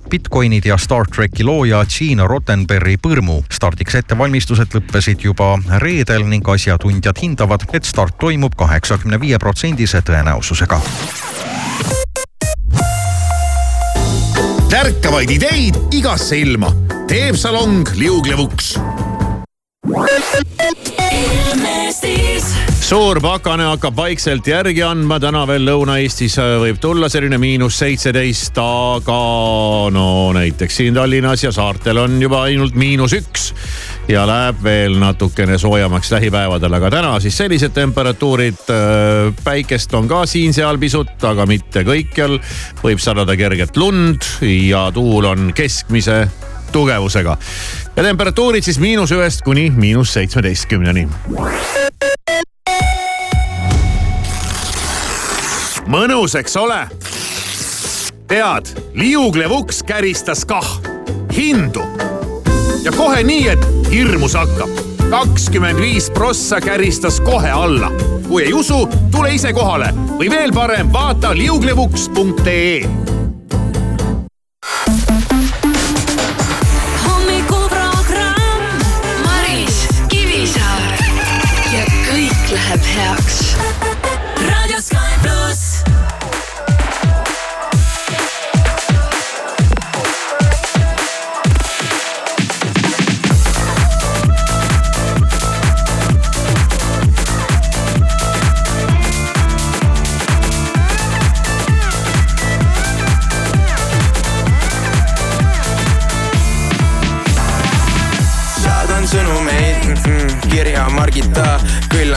Bitcoinid ja Star tracki looja Gene Rottenbergi põrmu. stardiks ettevalmistused lõppesid juba reedel ning asjatundjad hindavad, et start toimub kaheksakümne viie protsendise tõenäosusega. tärkavaid ideid igasse ilma teeb salong liuglevuks suur pakane hakkab vaikselt järgi andma, täna veel Lõuna-Eestis äh, võib tulla selline miinus seitseteist, aga no näiteks siin Tallinnas ja saartel on juba ainult miinus üks ja läheb veel natukene soojemaks lähipäevadel, aga täna siis sellised temperatuurid. Äh, päikest on ka siin-seal pisut, aga mitte kõikjal. võib sadada kerget lund ja tuul on keskmise tugevusega ja temperatuurid siis miinus ühest kuni miinus seitsmeteistkümneni. Mõnus, eks ole? tead, liuglev uks käristas kah hindu ja kohe nii, et hirmus hakkab. kakskümmend viis prossa käristas kohe alla. kui ei usu, tule ise kohale või veel parem, vaata liuglevuks.ee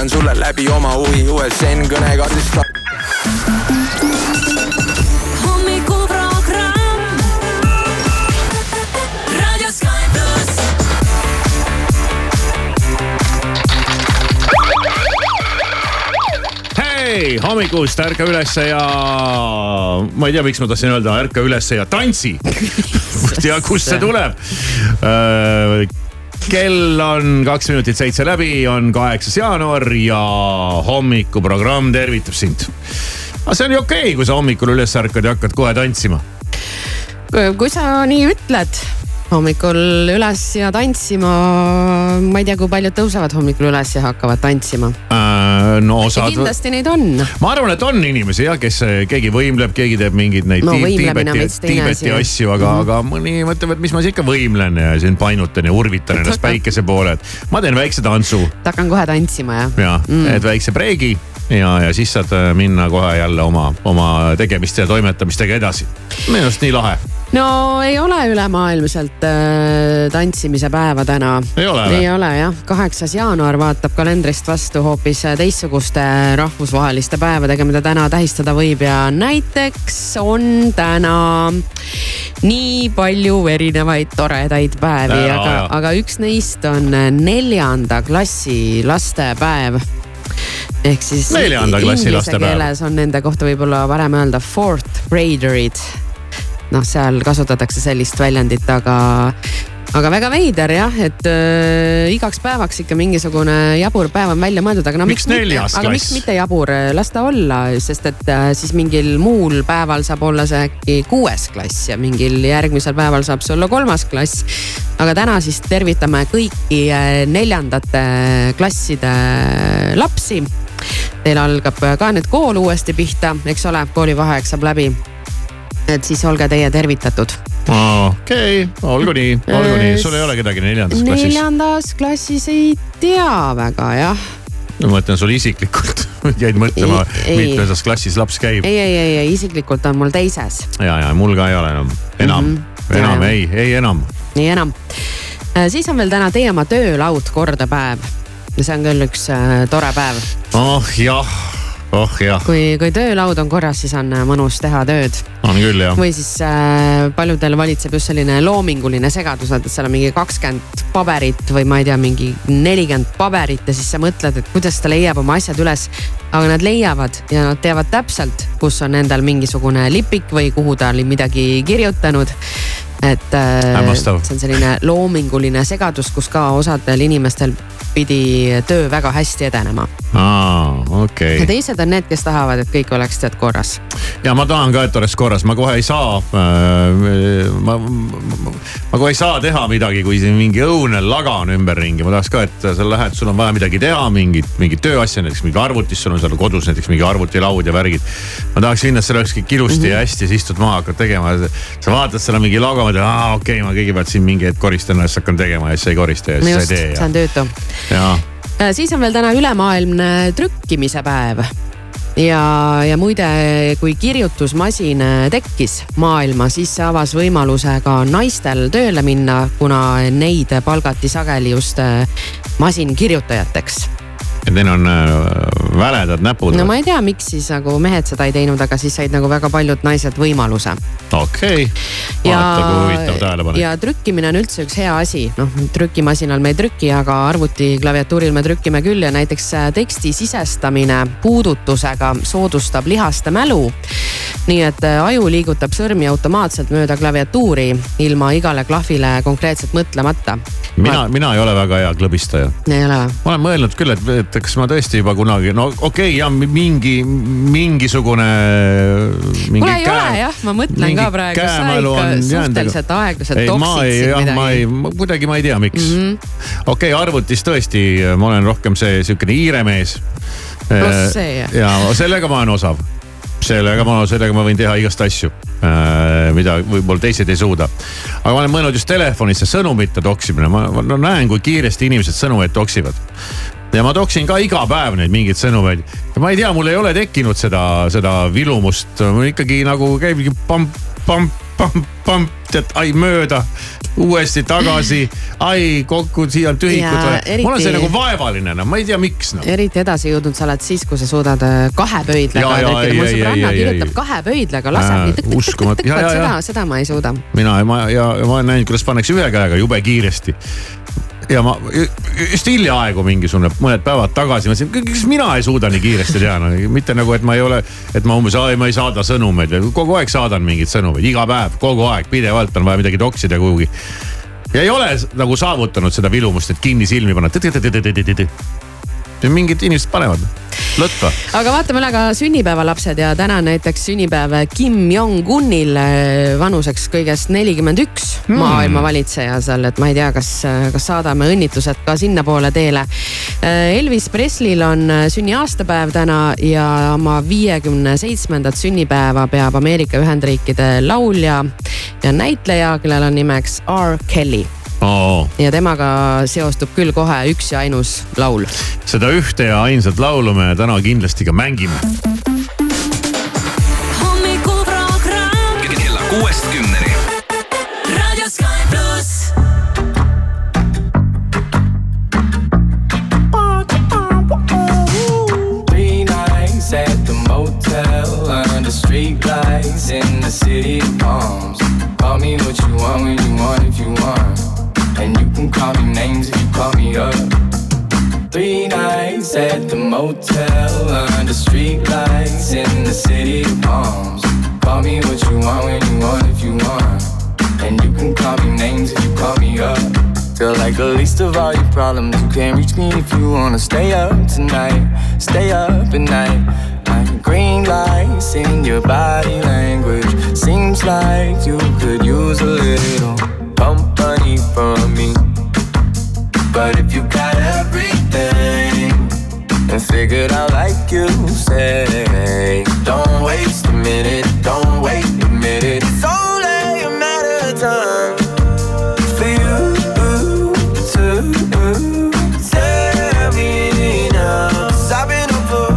annan sulle läbi oma huvi USN kõnekaardist. hommikuprogramm. raadio Sky pluss. hei, hommikust ärka ülesse ja ma ei tea, miks ma tahtsin öelda ärka ülesse ja tantsi ja kust see tuleb äh, kell on kaks minutit seitse läbi, on kaheksas jaanuar ja hommikuprogramm tervitab sind. aga see on ju okei okay,, kui sa hommikul üles ärkad ja hakkad kohe tantsima. kui sa nii ütled hommikul üles ja tantsima. ma ei tea, kui paljud tõusevad hommikul üles ja hakkavad tantsima äh,. no osad. kindlasti neid on. ma arvan, et on inimesi jah, kes keegi võimleb, keegi teeb mingeid neid no, Tiibeti, Tiibeti asju, aga mm, -hmm. aga mõni mõtleb, et mis ma siis ikka võimlen ja siin painutan ja urvitan ennast päikese poole, et ma teen väikse tantsu. hakkan kohe tantsima jah. jah mm., et väikse breigi ja, ja siis saad äh, minna kohe jälle oma, oma tegemiste ja toimetamistega edasi. minu arust nii lahe no ei ole ülemaailmselt äh, tantsimise päeva täna. ei ole või? ei ole jah, kaheksas jaanuar vaatab kalendrist vastu hoopis teistsuguste rahvusvaheliste päevadega, mida täna tähistada võib. Ja näiteks on täna nii palju erinevaid toredaid päevi, aga, aga üks neist on neljanda klassi lastepäev. Ehk siis inglise keeles on nende kohta võib-olla parem öelda fourth graderid noh, seal kasutatakse sellist väljendit, aga, aga väga veider jah, et äh, igaks päevaks ikka mingisugune jabur päev on välja mõeldud, aga no miks, miks neljas klass? aga miks mitte jabur, las ta olla, sest et äh, siis mingil muul päeval saab olla see äkki kuues klass ja mingil järgmisel päeval saab see olla kolmas klass. aga täna siis tervitame kõiki äh, neljandate klasside lapsi. Teil algab ka nüüd kool uuesti pihta, eks ole, koolivaheaeg saab läbi et siis olge teie tervitatud. okei okay., olgu nii, olgu nii, sul ei ole kedagi neljandas klassis? neljandas klassis ei tea väga jah. no ma mõtlen sul isiklikult jäid mõtlema, mitmendas klassis laps käib? ei, ei, ei, ei isiklikult on mul teises. ja, ja mul ka ei ole enam, enam mm, -hmm. enam ja, ei, ei enam. ei enam. Äh, siis on veel täna Tee oma töölaud kordapäev. see on küll üks äh, tore päev. oh jah oh jah. kui, kui töölaud on korras, siis on äh, mõnus teha tööd. on küll jah. või siis äh, paljudel valitseb just selline loominguline segadus, et seal on mingi kakskümmend paberit või ma ei tea, mingi nelikümmend paberit ja siis sa mõtled, et kuidas ta leiab oma asjad üles. aga nad leiavad ja nad teavad täpselt, kus on endal mingisugune lipik või kuhu ta oli midagi kirjutanud et äh, Hämmastav. see on selline loominguline segadus, kus ka osadel inimestel pidi töö väga hästi edenema. aa, okei ja okay. teised on need, kes tahavad, et kõik oleks tead korras. ja ma tahan ka, et oleks korras, ma kohe ei saa äh,. ma, ma, ma kohe ei saa teha midagi, kui siin mingi õunel laga on ümberringi, ma tahaks ka, et sa lähed, sul on vaja midagi teha, mingit, mingit tööasja, näiteks mingi arvutis, sul on seal kodus näiteks mingi arvutilaud ja värgid. ma tahaks minna, et seal oleks kõik ilusti mm -hmm. ja hästi, siis istud maha, hakkad tegema. sa vaatad, seal on mingi logo, mõtled, aa okei okay,, ma kõigepealt siin mingi hetk koristan siis hakkan tegema ja siis ei korista ja siis just, ei tee see on töötu. siis on veel täna ülemaailmne trükkimise päev. Ja, ja muide, kui kirjutusmasin tekkis maailma, siis see avas võimaluse ka naistel tööle minna, kuna neid palgati sageli just masinkirjutajateks et neil on äh, väledad näpud. no ma ei tea, miks siis nagu mehed seda ei teinud, aga siis said nagu väga paljud naised võimaluse. okei okay., vaata kui huvitav tähelepanek. ja trükkimine on üldse üks hea asi, noh trükimasinal me ei trüki, aga arvuti klaviatuuril me trükime küll ja näiteks äh, teksti sisestamine puudutusega soodustab lihaste mälu. nii et äh, aju liigutab sõrmi automaatselt mööda klaviatuuri ilma igale klahvile konkreetselt mõtlemata. mina, mina ei ole väga hea klõbistaja. ei ole või? ma olen mõelnud küll, et, et kas ma tõesti juba kunagi, no okei okay, ja mingi, mingisugune. kuule ei käe, ole jah, ma mõtlen ka praegu, sa ikka suhteliselt aeglaselt toksid siin midagi. ma ei, kuidagi ma ei tea, miks mm -hmm.. okei okay,, arvutis tõesti, ma olen rohkem see sihukene hiiremees. pluss see jah. ja sellega ma olen osav sellega ma, sellega ma võin teha igast asju, mida võib-olla teised ei suuda. aga ma olen mõelnud just telefonis see sõnumite toksimine, ma no, näen, kui kiiresti inimesed sõnumeid toksivad ja ma toksin ka iga päev neid mingeid sõnumeid. ma ei tea, mul ei ole tekkinud seda, seda vilumust, mul ikkagi nagu käibki pamp, pamp, pamp, pamp, tead, ai mööda, uuesti tagasi, ai kokku, siia on tühikud. Eriti... mul on see nagu vaevaline, no ma ei tea, miks no.. eriti edasi jõudnud sa oled siis, kui sa suudad äh, kahe pöidlaga mul sõbranna kirjutab kahe pöidlaga, laseb nii tõk-tõk-tõk-tõk, seda, seda ma ei suuda. mina, ma ja ma olen näinud, kuidas pannakse ühe käega jube kiiresti ja ma just hiljaaegu mingisugune mõned päevad tagasi mõtlesin, kas mina ei suuda nii kiiresti teha, no mitte nagu, et ma ei ole, et ma umbes, ma ei saada sõnumeid, kogu aeg saadan mingeid sõnumeid, iga päev, kogu aeg, pidevalt on vaja midagi toksida kuhugi. ja ei ole nagu saavutanud seda vilumust, et kinni silmi panna mingid inimesed panevad lõtva. aga vaatame üle ka sünnipäevalapsed ja täna näiteks sünnipäev Kim Jong-unil eh, vanuseks kõigest nelikümmend üks hmm. maailma valitseja seal, et ma ei tea, kas, kas saadame õnnitlused ka sinnapoole teele. Eh, Elvis Preslil on sünniaastapäev täna ja oma viiekümne seitsmendat sünnipäeva peab Ameerika Ühendriikide laulja ja näitleja, kellel on nimeks R Kelly oh.. ja temaga seostub küll kohe üks ja ainus laul. seda ühte ja ainsat laulu me täna kindlasti ka mängime. hommikuprogramm kella kuuest call me names if you call me up. Three nights at the motel under street lights in the city of palms. Call me what you want when you want if you want. And you can call me names if you call me up. Feel like the least of all your problems. You can't reach me if you wanna stay up tonight. Stay up at night. Green lights in your body language. Seems like you could use a little company from me. But if you got everything and figured out like you say, don't waste a minute, don't wait a minute. It's only a matter of time for you to tell me now. I've been up for,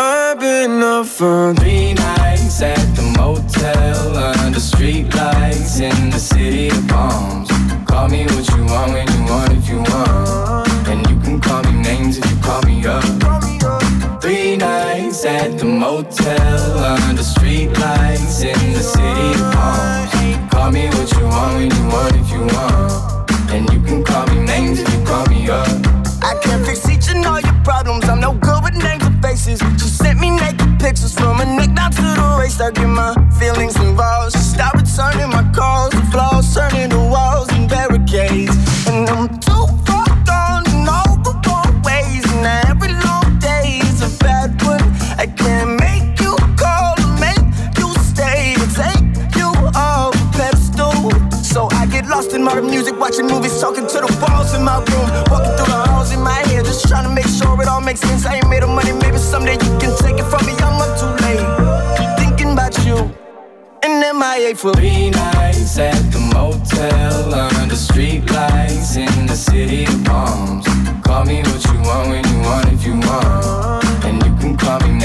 I've been up for three nights at the motel under street lights in the city of palms. Call me what you want when you want if you want. And you can call me names if you call me up. Three nights at the motel under street lights in the city of palms. Call me what you want when you want if you want. And you can call me names if you call me up. I can't fix each and all your problems. I'm no good with names or faces. She sent me naked pictures from a neck down to the waist. I get my feelings involved. She stopped returning my calls. Makes sense. I ain't made of money, maybe someday you can take it from me. I'm up too late, thinking about you. And MIA for Three nights at the motel under street lights in the city of palms. Call me what you want when you want if you want. And you can call me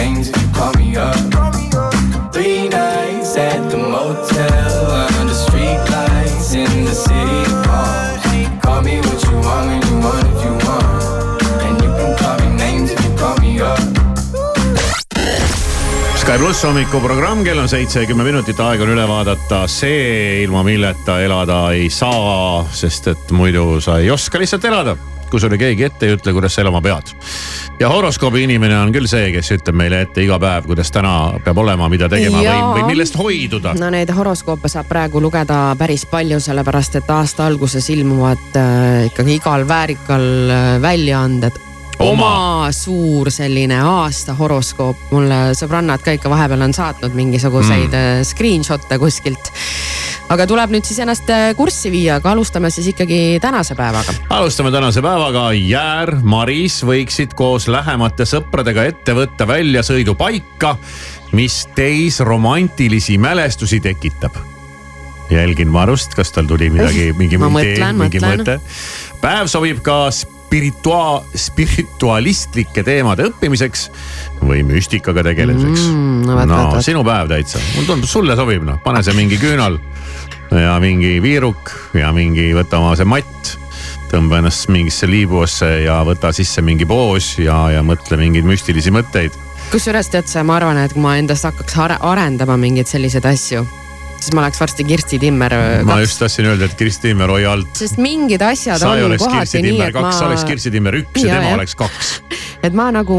Sky pluss hommikuprogramm, kell on seitse ja kümme minutit, aeg on üle vaadata see, ilma milleta elada ei saa, sest et muidu sa ei oska lihtsalt elada kui sulle keegi ette ei ütle, kuidas sa elama pead. ja horoskoobi inimene on küll see, kes ütleb meile ette iga päev, kuidas täna peab olema, mida tegema või, Jaa. või millest hoiduda. no neid horoskoope saab praegu lugeda päris palju, sellepärast et aasta alguses ilmuvad äh, ikkagi igal väärikal äh, väljaanded Oma. oma suur selline aasta horoskoop, mulle sõbrannad ka ikka vahepeal on saatnud mingisuguseid mm. screenshot'e kuskilt. aga tuleb nüüd siis ennast äh, kurssi viia, aga alustame siis ikkagi tänase päevaga. alustame tänase päevaga. Jäär, Maris võiksid koos lähemate sõpradega ette võtta väljasõidu paika, mis teis romantilisi mälestusi tekitab. jälgin Marust, kas tal tuli midagi, mingi idee, mingi mõte. päev sobib ka spiritua-, spiritualistlike teemade õppimiseks või müstikaga tegelemiseks Mm, no vaat, no vaat, vaat. sinu päev täitsa, mulle tundub, sulle sobib noh, pane see mingi küünal ja mingi viiruk ja mingi, võta oma see matt. tõmba ennast mingisse liibuasse ja võta sisse mingi poos ja, ja mõtle mingeid müstilisi mõtteid. kusjuures tead sa, ma arvan, et kui ma endast hakkaks are arendama mingeid selliseid asju, siis ma oleks varsti Kirsti Timmer äh, ma kaks. just tahtsin öelda, et Kirsti Timmer, hoia alt. sest mingid asjad sa on kohati nii, et ma sa oleks Kirsti Timmer üks ja Jaa, tema jah. oleks kaks. et ma nagu,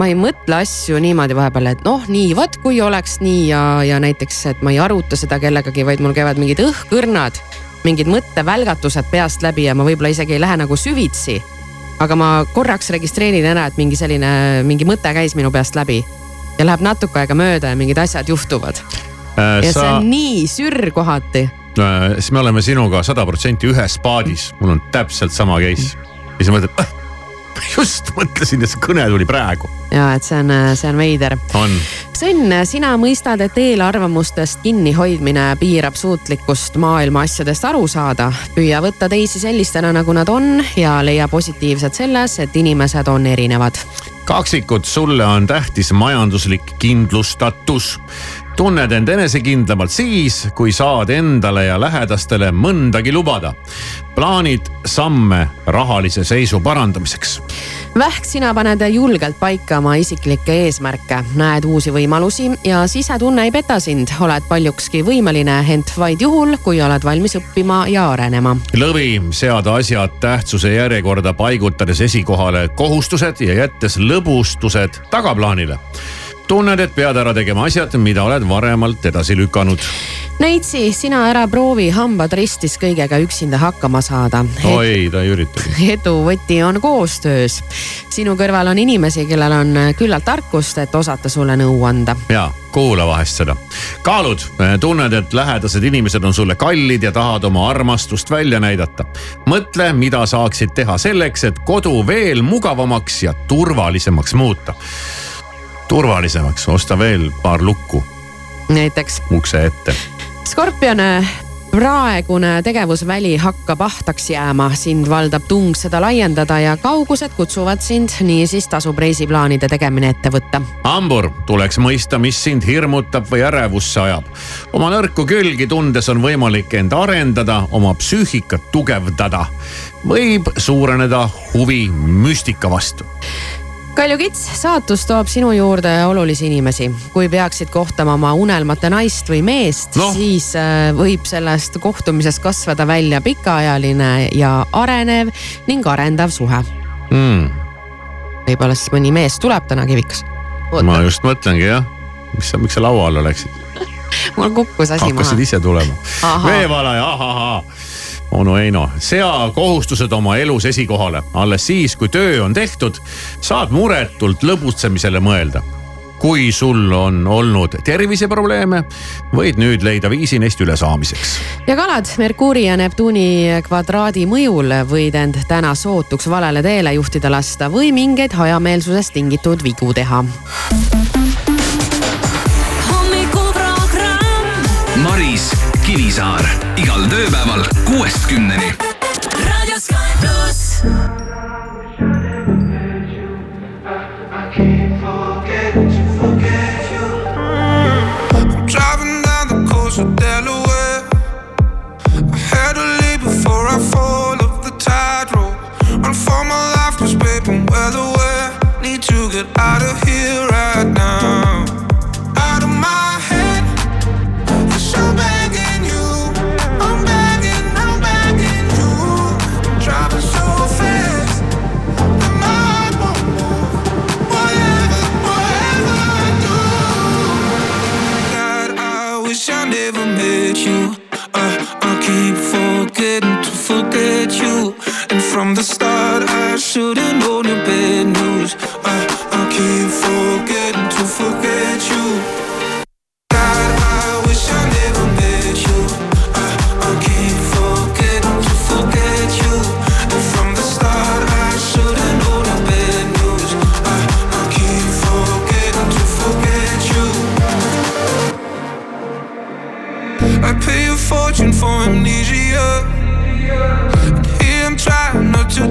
ma ei mõtle asju niimoodi vahepeal, et noh, nii vot kui oleks nii ja, ja näiteks, et ma ei aruta seda kellegagi, vaid mul käivad mingid õhkõrnad, mingid mõttevälgatused peast läbi ja ma võib-olla isegi ei lähe nagu süvitsi. aga ma korraks registreerin ära, et mingi selline, mingi mõte käis minu peast läbi ja läheb natuke aega mööda ja mingid asjad juhtuvad ja see sa on, nii sürr kohati. siis me oleme sinuga sada protsenti ühes paadis, mul on täpselt sama case. ja siis mõtled, just mõtlesin, et see kõne tuli praegu. ja et see on, see on veider on Sven, sina mõistad, et eelarvamustest kinnihoidmine piirab suutlikkust maailma asjadest aru saada. püüa võtta teisi sellistena, nagu nad on ja leia positiivset selles, et inimesed on erinevad. kaksikud, sulle on tähtis majanduslik kindlustatus. Tunned end enesekindlamalt siis, kui saad endale ja lähedastele mõndagi lubada. plaanid samme rahalise seisu parandamiseks. Vähk, sina paned julgelt paika oma isiklikke eesmärke, näed uusi võimalusi ja sisetunne ei peta sind, oled paljukski võimeline, ent vaid juhul, kui oled valmis õppima ja arenema. lõvi, seada asjad tähtsuse järjekorda, paigutades esikohale kohustused ja jättes lõbustused tagaplaanile. tunned, et pead ära tegema asjad, mida oled varemalt edasi lükanud. Neitsi, sina ära proovi hambad ristis kõigega üksinda hakkama saada. oi, ta ei üritagi. edu võti on koostöös. sinu kõrval on inimesi, kellel on küllalt tarkust, et osata sulle nõu anda. ja kuula vahest seda. kaalud, tunned, et lähedased inimesed on sulle kallid ja tahad oma armastust välja näidata. mõtle, mida saaksid teha selleks, et kodu veel mugavamaks ja turvalisemaks muuta. turvalisemaks, osta veel paar lukku näiteks ukse ette. Skorpion, praegune tegevusväli hakkab ahtaks jääma, sind valdab tung seda laiendada ja kaugused kutsuvad sind, niisiis tasub reisiplaanide tegemine ette võtta. hambur, tuleks mõista, mis sind hirmutab või ärevusse ajab. oma nõrku külgi tundes on võimalik end arendada, oma psüühikat tugevdada. võib suureneda huvi müstika vastu. Kalju Kits, saatus toob sinu juurde olulisi inimesi. kui peaksid kohtama oma unelmate naist või meest no., siis äh, võib sellest kohtumisest kasvada välja pikaajaline ja arenev ning arendav suhe. Mm, võib-olla siis mõni mees tuleb täna kivikas. ma just mõtlengi jah, mis sa, miks sa laua alla läksid, mul kukkus asi hakkasid maha. ise tulema. Veevalaja, ahahaa onu Heino, sea kohustused oma elus esikohale, alles siis, kui töö on tehtud, saad muretult lõbutsemisele mõelda. kui sul on olnud terviseprobleeme, võid nüüd leida viisi neist ülesaamiseks. ja kalad Merkuuri ja Neptuuni kvadraadi mõjul võid end täna sootuks valele teele juhtida lasta või mingeid hajameelsusest tingitud vigu teha. Kivisaar igal tööpäeval kuuest kümneni. raadio Sky pluss. Driving down the coast of Delaware. I had to leave before I fall off the tightrope. Run for my life, cause babe, I'm well aware. Need to get out of here right now. Out of my head. From the start, I should've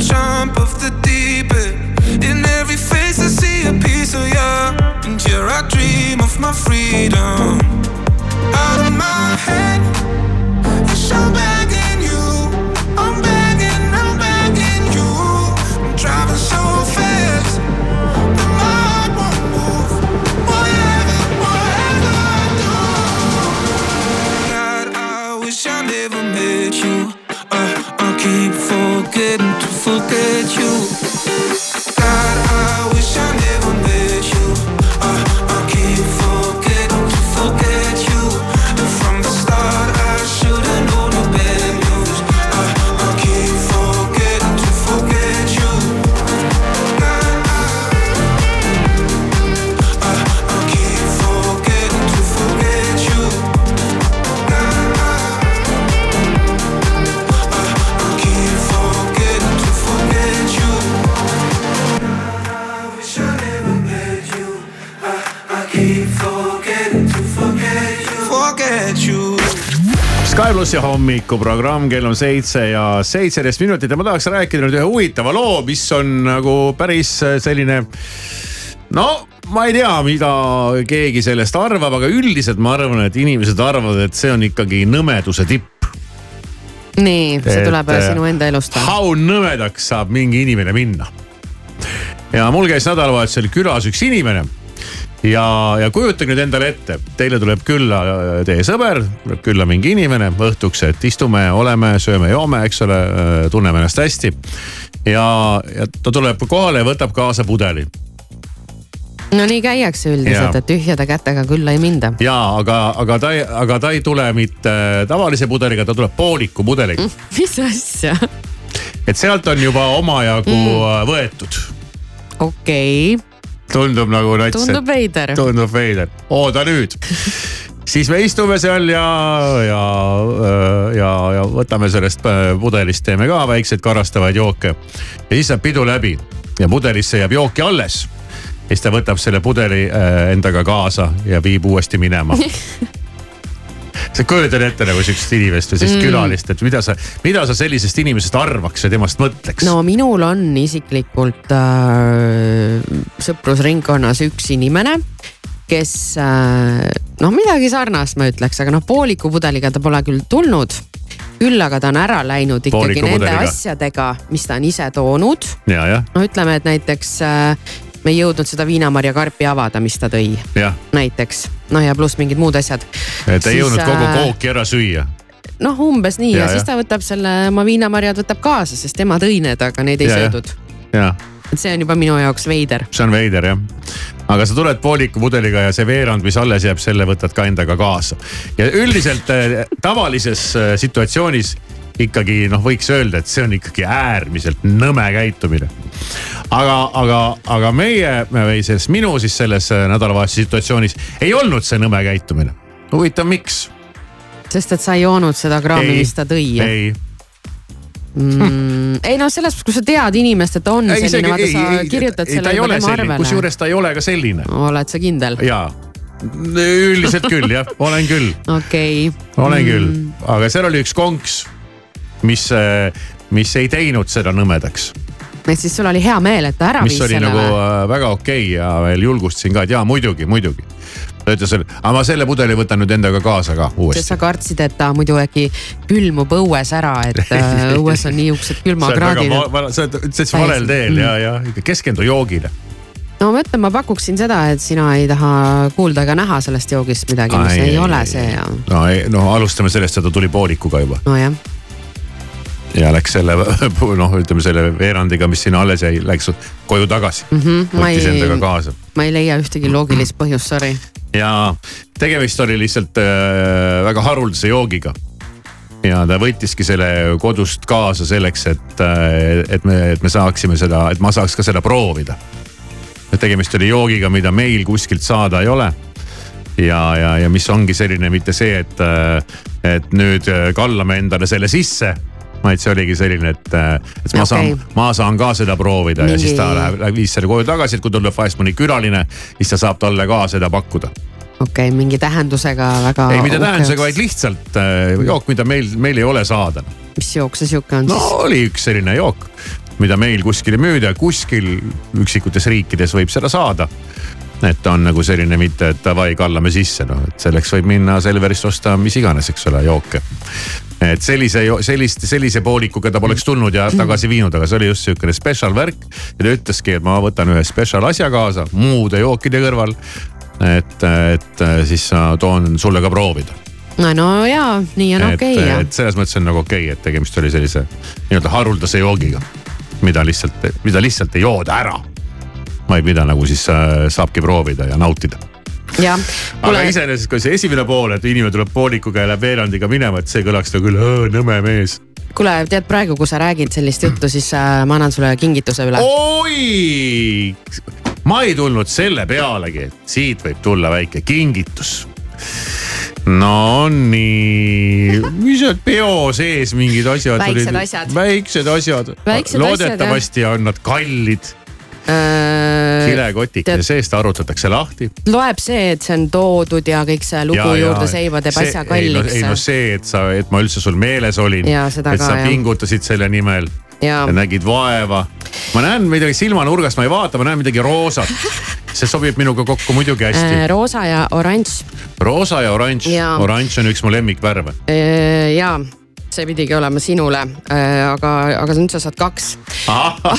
jump off the deep end. In every face, I see a piece of you. And here I dream of my freedom. Out of my head, yes, I'm begging Sky plussi hommikuprogramm, kell on seitse ja seitseteist minutit ja ma tahaks rääkida nüüd ühe huvitava loo, mis on nagu päris selline. no ma ei tea, mida keegi sellest arvab, aga üldiselt ma arvan, et inimesed arvavad, et see on ikkagi nõmeduse tipp. nii, see Et, tuleb äh, sinu enda elust või? How nõmedaks saab mingi inimene minna. ja mul käis nädalavahetusel külas üks inimene ja, ja kujutage nüüd endale ette, teile tuleb külla äh, teie sõber, tuleb külla mingi inimene õhtuks, et istume, oleme, sööme-joome, eks ole, tunneme ennast hästi. ja, ja ta tuleb kohale ja võtab kaasa pudeli no nii käiakse üldiselt, et tühjade kätega külla ei minda. ja aga, aga ta aga ta ei tule mitte tavalise pudeliga, ta tuleb pooliku pudeliga. mis asja? et sealt on juba omajagu mm. võetud. okei okay., tundub nagu nats. tundub veider. tundub veider, oota nüüd siis me istume seal ja, ja, ja, ja võtame sellest äh, pudelist, teeme ka väikseid karastavaid jooke. ja siis saab pidu läbi ja pudelisse jääb jooki alles. ja siis ta võtab selle pudeli äh, endaga kaasa ja viib uuesti minema. sa kujutad ette nagu sihukest inimest või sellist mm. külalist, et mida sa, mida sa sellisest inimesest arvaks ja temast mõtleks no minul on isiklikult äh, sõprusringkonnas üks inimene, kes äh, noh, midagi sarnast ma ütleks, aga noh, pooliku pudeliga ta pole küll tulnud. küll aga ta on ära läinud ikkagi Pooliku nende pudeliga. asjadega, mis ta on ise toonud. no ütleme, et näiteks äh, me ei jõudnud seda viinamarja karpi avada, mis ta tõi, näiteks noh, ja pluss mingid muud asjad. et ei jõudnud kogu äh, kooki ära süüa. noh, umbes nii ja, Ja, siis ta võtab selle oma viinamarjad võtab kaasa, sest tema tõi need, aga neid ei Ja, söödud. et see on juba minu jaoks veider. see on veider jah. aga sa tuled pooliku pudeliga ja see veerand, mis alles jääb, selle võtad ka endaga kaasa. ja üldiselt eh, tavalises eh, situatsioonis ikkagi noh, võiks öelda, et see on ikkagi äärmiselt nõme käitumine. aga, aga, aga meie või selles minu siis selles äh, nädalavahetuse situatsioonis ei olnud see nõme käitumine. huvitav, miks? sest et sa ei joonud seda kraami, Ei, mis ta tõi. ei, Mm, ei noh, selles mõttes, kui sa tead inimest, et on ei selline, vaata sa kirjutad ei, selle ta ei juba tema arvele. kusjuures ta ei ole ka selline. oled sa kindel? jaa, üldiselt küll jah, olen küll, okei. olen küll, aga seal oli üks konks, mis, mis ei teinud seda nõmedaks et siis sul oli hea meel, et ta ära mis viis oli selle nagu või? äh, väga okei okay ja veel julgustasin ka, et jaa muidugi, muidugi. ta ütles, et aga ma selle pudeli võtan nüüd endaga kaasa ka uuesti. sa kartsid, et ta muidu äkki külmub õues ära, et äh, õues on niisugused külmakraadid. sa oled täitsa valel teel ja, ja ikka keskendu joogile. no ma ütlen, ma pakuksin seda, et sina ei taha kuulda ega näha sellest joogist midagi, mis ei, ei ole see ja. no, no alustame sellest, et ta tuli poolikuga juba nojah, ja läks selle noh, ütleme selle veerandiga, mis sinna alles jäi, läks koju tagasi mm. Ma võttis ei- endaga kaasa ma ei leia ühtegi loogilist põhjust, sorry. ja tegemist oli lihtsalt äh, väga haruldase joogiga. ja ta võttiski selle kodust kaasa selleks, et äh,, et me, et me saaksime seda, et ma saaks ka seda proovida. et tegemist oli joogiga, mida meil kuskilt saada ei ole. ja, ja, ja mis ongi selline mitte see, et äh,, et nüüd äh, kallame endale selle sisse vaid see oligi selline, et, äh, et ma saan Okei. ma saan ka seda proovida ja Mingi- siis ta läheb, läheb viis selle koju tagasi, et kui tuleb vahest mõni külaline, siis ta saab talle ka seda pakkuda okei okay,, mingi tähendusega väga. ei mitte tähendusega, vaid lihtsalt äh, jook, mida meil, meil ei ole saada. mis jook see sihuke on no siis? oli üks selline jook, mida meil kuskil ei müüda, kuskil üksikutes riikides võib seda saada. et ta on nagu selline mitte, et davai, kallame sisse, noh, et selleks võib minna Selverist osta mis iganes, eks ole, jooke. Et sellise, sellist, sellise poolikuga ta poleks tulnud ja tagasi viinud, aga see oli just sihukene special värk. ja ta ütleski, et ma võtan ühe special asja kaasa muude jookide kõrval. et, et siis ma toon sulle ka proovida no, no jaa, nii on okei okay, et, ja et selles mõttes on nagu okei okay,, et tegemist oli sellise nii-öelda haruldase joogiga, mida lihtsalt, mida lihtsalt ei jooda ära. vaid mida nagu siis äh, saabki proovida ja nautida. Aga iseenesest, kui see esimene pool, et inimene tuleb poolikuga ja läheb veerandiga minema, et see kõlaks nagu küll nõme mees. kuule tead praegu, kui sa räägid sellist juttu, siis äh, ma annan sulle kingituse üle. oi, ma ei tulnud selle pealegi, et siit võib tulla väike kingitus no nii, mis need peo sees mingid asjad Väiksed olid? asjad. väiksed asjad. Väiksed loodetavasti on nad kallid. Äh, kilekotikene seest arutatakse lahti. loeb see, et see on toodud ja kõik see lugu juurde seiva teeb asja kalliks. ei no see, et sa, et ma üldse sul meeles olin. Jaa, et ka, sa jah. pingutasid selle nimel ja ja nägid vaeva. ma näen midagi silmanurgast, ma ei vaata, ma näen midagi roosat. see sobib minuga kokku muidugi hästi. äh, roosa ja oranž roosa ja oranž, Jaa. oranž on üks mu lemmikvärve. äh, ja see pidigi olema sinule äh,, aga, aga nüüd sa saad kaks.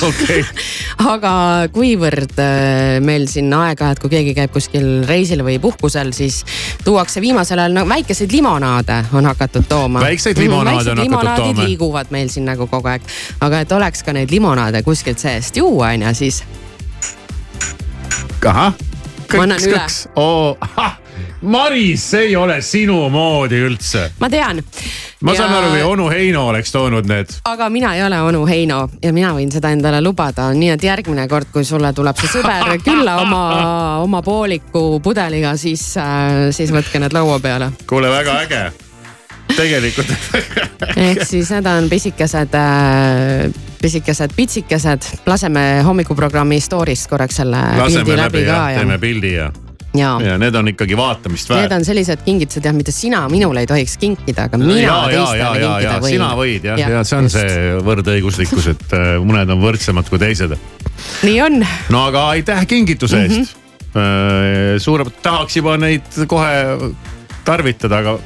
okei, aga kuivõrd äh, meil siin aeg-ajalt, kui keegi käib kuskil reisil või puhkusel, siis tuuakse viimasel ajal no väikeseid limonaade on hakatud tooma. Väikseid limonaade on hakatud tooma. liiguvad meil siin nagu kogu aeg, aga et oleks ka neid limonaade kuskilt seest juua on ju, siis ahah. Annan üle. oo, Maris, see ei ole sinu moodi üldse. ma tean. ma saan aru, kui onu Heino oleks toonud need. aga mina ei ole onu Heino ja mina võin seda endale lubada, nii et järgmine kord, kui sulle tuleb see sõber külla oma, oma pooliku pudeliga, siis, siis võtke need laua peale. kuule, väga äge. tegelikult ehk siis need on pisikesed, pisikesed pitsikesed, laseme hommikuprogrammi story'st korraks selle laseme läbi läbi ka ja ja, teeme pildi ja, ja ja need on ikkagi vaatamist need väärt. on sellised kingitused jah, mida sina minule ei tohiks kinkida, aga mina ja, ja, ja, teistele ja, ja kinkida võin. sina võid jah, ja see on just. see võrdõiguslikkus, et äh, mõned on võrdsemad kui teised. nii on, no aga aitäh kingituse eest mm. -hmm. suure, tahaks juba neid kohe tarvitada, aga.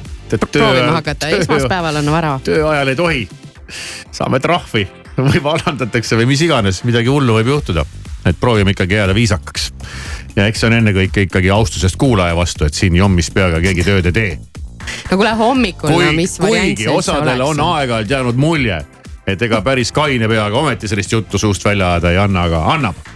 proovima hakata, esmaspäeval on vara. tööajal ei tohi. saame trahvi või vallandatakse või mis iganes, midagi hullu võib juhtuda. et proovime ikkagi jääda viisakaks. Ja eks see on ennekõike ikkagi austusest kuulaja vastu, et siin jommis peaga keegi tööd ei tee. no kuule hommikul, no mis variant see üldse osadele on oleks? aeg-ajalt jäänud mulje, et ega päris kaine peaga ometi sellist juttu suust välja ajada ei anna, aga annab.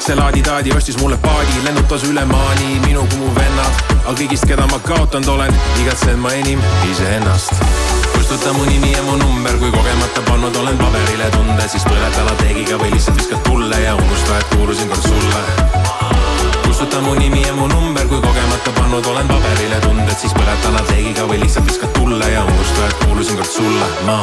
see laadi-taadi ostis mulle paadi, lennutas üle maani minu kui mu vennad. aga kõigist, keda ma kaotanud olen, igatsen ma enim iseennast. kustuta mu nimi ja mu number, kui kogemata pannud olen paberile tunde, siis põleta lateegiga või lihtsalt viskad tulle ja unusta, et kuulusin kord sulle. kustuta mu nimi ja mu number, kui kogemata pannud olen paberile tunded, siis põleta lateegiga või lihtsalt viskad tulle ja unusta, et kuulusin kord sulle. ma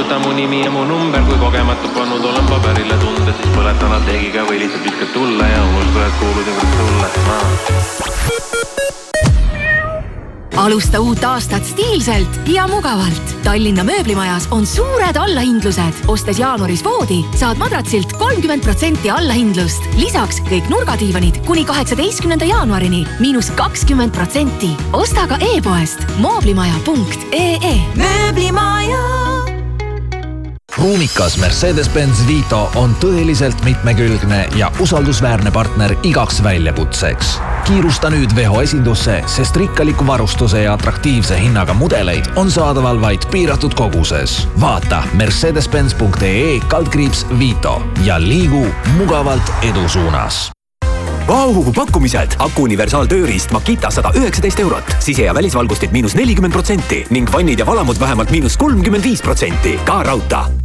kustuta mu nimi ja mu number, kui kogemata pannud olen paberile tunded, siis põletan lateegiga või lihtsalt viskad tulle ja unusta, et kuulusin kord sulle alusta uut aastat stiilselt ja mugavalt. Tallinna mööblimajas on suured allahindlused. ostes jaanuaris voodi, saad madratsilt kolmkümmend protsenti allahindlust. lisaks kõik nurgadiivanid kuni kaheksateistkümnenda jaanuarini miinus kakskümmend protsenti. osta ka e-poest mooblimaja.ee. mööblimaja ruumikas Mercedes-Benz Vito on tõeliselt mitmekülgne ja usaldusväärne partner igaks väljakutseks. kiirusta nüüd Veho esindusse, sest rikkaliku varustuse ja atraktiivse hinnaga mudeleid on saadaval vaid piiratud koguses. vaata mercedes-benz.ee kaldkriips Vito ja liigu mugavalt edu suunas Vau, pakkumised! aku universaaltööriist Makita sada üheksateist eurot, sise- ja välisvalgustid miinus nelikümmend protsenti ning vannid ja valamud vähemalt miinus kolmkümmend viis protsenti. ka raudtee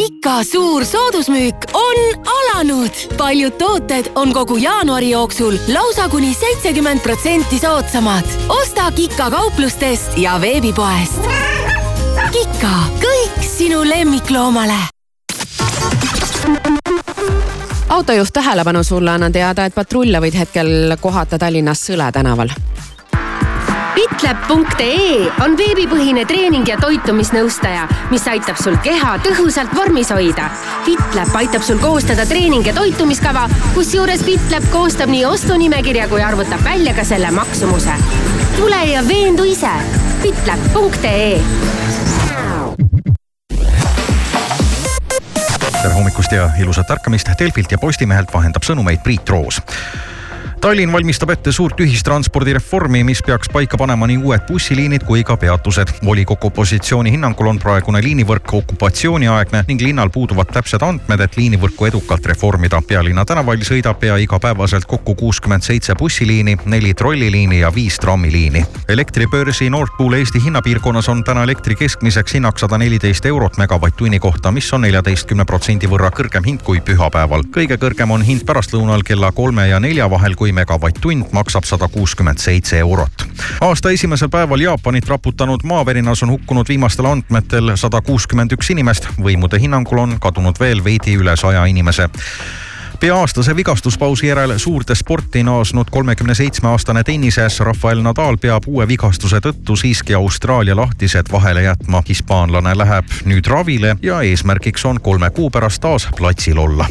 Kika suur soodusmüük on alanud. paljud tooted on kogu jaanuari jooksul lausa kuni seitsekümmend protsenti soodsamad. osta Kika kauplustest ja veebipoest. Kika, kõik sinu lemmikloomale autojuht tähelepanu sulle, annan teada, et patrulle võid hetkel kohata Tallinnas Sõle tänaval Fitlab.ee on veebipõhine treening ja toitumisnõustaja, mis aitab sul keha tõhusalt vormis hoida. Fitlab aitab sul koostada treening- ja toitumiskava, kusjuures Fitlab koostab nii ostunimekirja kui arvutab välja ka selle maksumuse. tule ja veendu ise. Fitlab.ee tere hommikust ja ilusat ärkamist. Delfilt ja Postimehelt vahendab sõnumeid Priit Roos Tallinn valmistab ette suurt ühistranspordireformi, mis peaks paika panema nii uued bussiliinid kui ka peatused. volikogu opositsiooni hinnangul on praegune liinivõrk okupatsiooniaegne ning linnal puuduvad täpsed andmed, et liinivõrku edukalt reformida. pealinna tänaval sõidab pea igapäevaselt kokku kuuskümmend seitse bussiliini, neli trolliliini ja viis trammiliini. elektribörsi Nord Pool Eesti hinnapiirkonnas on täna elektri keskmiseks hinnaks sada neliteist eurot megavatt-tunni kohta, mis on neljateistkümne protsendi võrra kõrgem hind kui pühapäeval. kõige kõrgem on hind pärastlõunal kella kolme ja nelja vahel, kui megavatt-tund maksab sada kuuskümmend seitse eurot. aasta esimesel päeval Jaapanit raputanud maaverinas on hukkunud viimastel andmetel sada kuuskümmend üks inimest. võimude hinnangul on kadunud veel veidi üle saja inimese pea-aastase vigastuspausi järel suurde sporti naasnud kolmekümne seitsme aastane tennises Rafael Nadal peab uue vigastuse tõttu siiski Austraalia lahtised vahele jätma. hispaanlane läheb nüüd ravile ja eesmärgiks on kolme kuu pärast taas platsil olla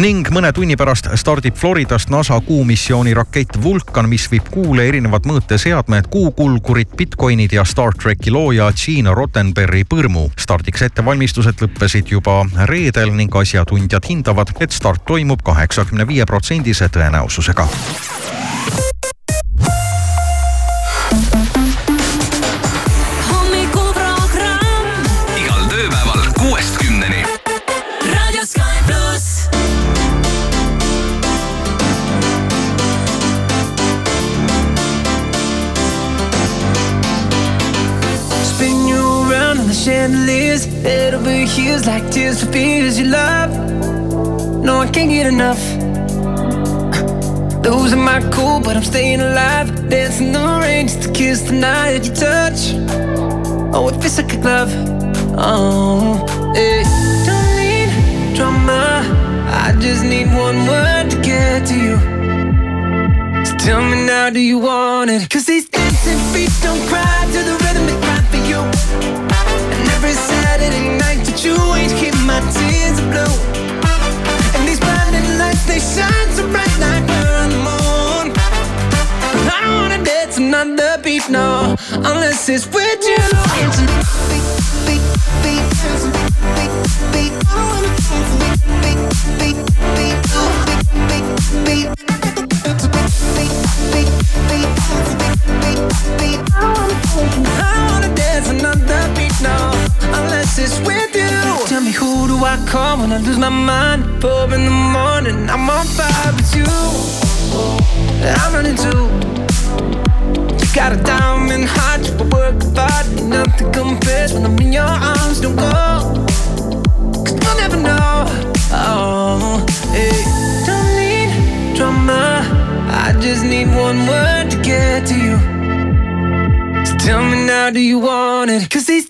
ning mõne tunni pärast stardib Floridast NASA kuumissiooni rakett Vulcan, mis viib kuule erinevad mõõteseadmed, kuukulgurid, Bitcoinid ja Star tracki looja Gene Rottenbergi põrmu. stardiks ettevalmistused lõppesid juba reedel ning asjatundjad hindavad, et start toimub kaheksakümne viie protsendise tõenäosusega. Over heels like tears for fears you love. No, I can't get enough. Losing my cool, but I'm staying alive. Dancing the rain just to kiss the night that you touch. Oh, it feels like a glove. Oh, hey. Don't need drama. I just need one word to get to you. So tell me now, do you want it? Cause these dancing feet don't cry to the rhythm they cry for you. And every Saturday night that you ain't keep my tears blue. And these blinding lights, they shine so bright like we're on the moon. I don't wanna dance another beat, no, unless it's with you. I wanna dance another beat now, unless with you. Tell me who do I call when I lose my mind? Four in the morning, I'm on fire with you. I'm running too. You got a diamond heart, you work hard, nothing compares when I'm in your arms. Don't go, cause you'll never know. Oh, hey. Don't need drama. I just need one word to get to you. So tell me now, do you want it? Cause these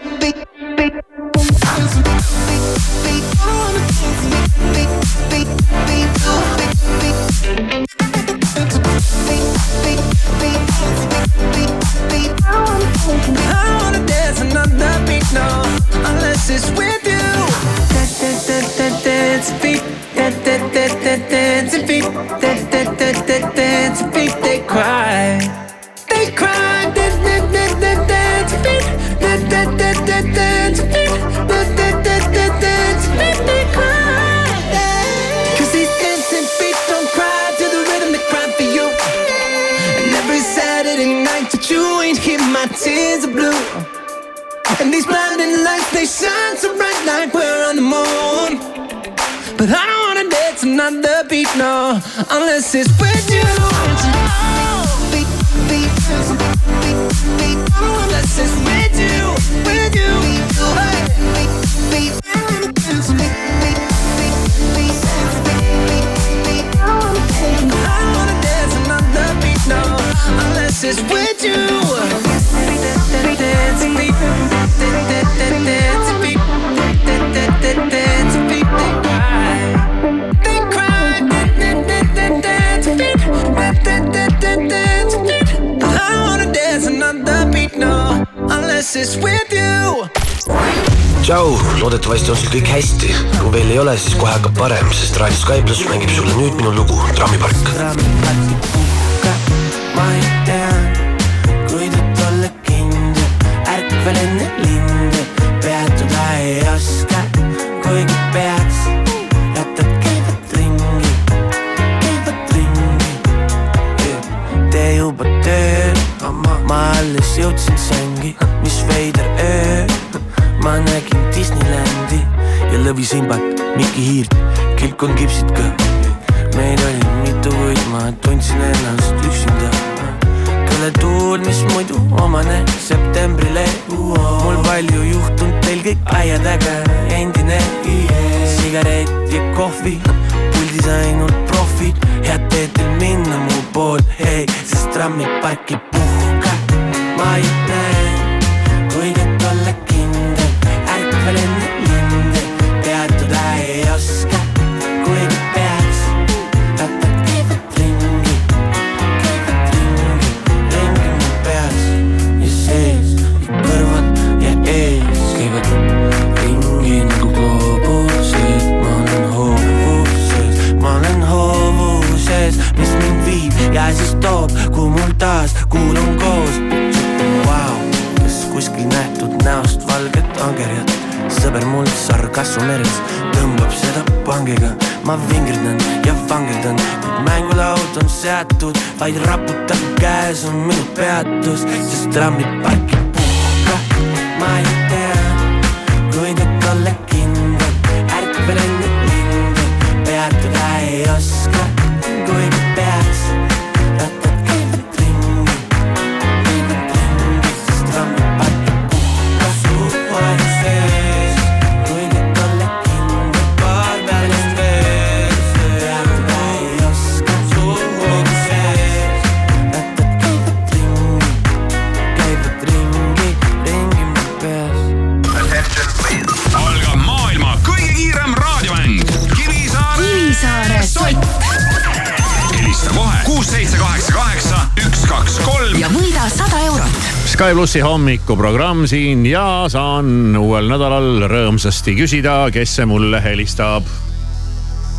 Sky plussi hommikuprogramm siin ja saan uuel nädalal rõõmsasti küsida, kes see mulle helistab.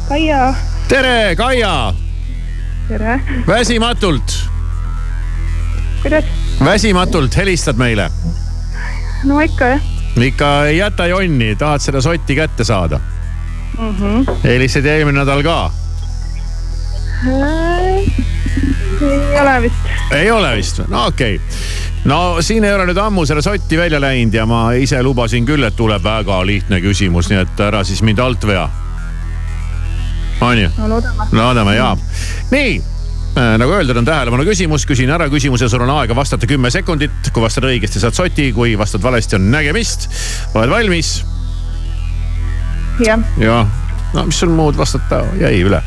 Kaia, tere, Kaia, tere. väsimatult, kuidas? väsimatult helistad meile. no ikka jah ikka ei jäta jonni, tahad seda sotti kätte saada. mm -hmm.. helistasid eelmine nädal ka? ei ole vist. ei ole vist või? no okei okay. No siin ei ole nüüd ammu selle sotti välja läinud ja ma ise lubasin küll, et tuleb väga lihtne küsimus, nii et ära siis mind alt vea. on ju? no loodame. loodame ja. nii äh, nagu öeldud, on tähelepanu küsimus, küsin ära küsimuse, sul on aega vastata kümme sekundit. kui vastad õigesti, saad soti, kui vastad valesti, on nägemist. oled valmis? jah, jah, no mis sul muud vastata jäi üle?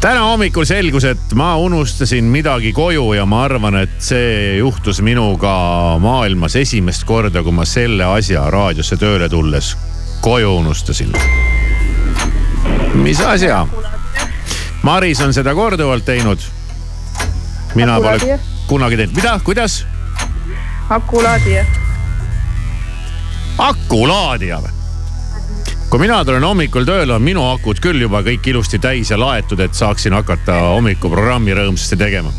Täna hommikul selgus, et ma unustasin midagi koju ja ma arvan, et see juhtus minuga maailmas esimest korda, kui ma selle asja raadiosse tööle tulles koju unustasin. mis asja? Maris on seda korduvalt teinud. mina pole kunagi teinud, mida, kuidas? akulaadija. akulaadija või? Kui mina tulen hommikul tööle, on minu akud küll juba kõik ilusti täis ja laetud, et saaksin hakata hommikuprogrammi rõõmsasti tegema.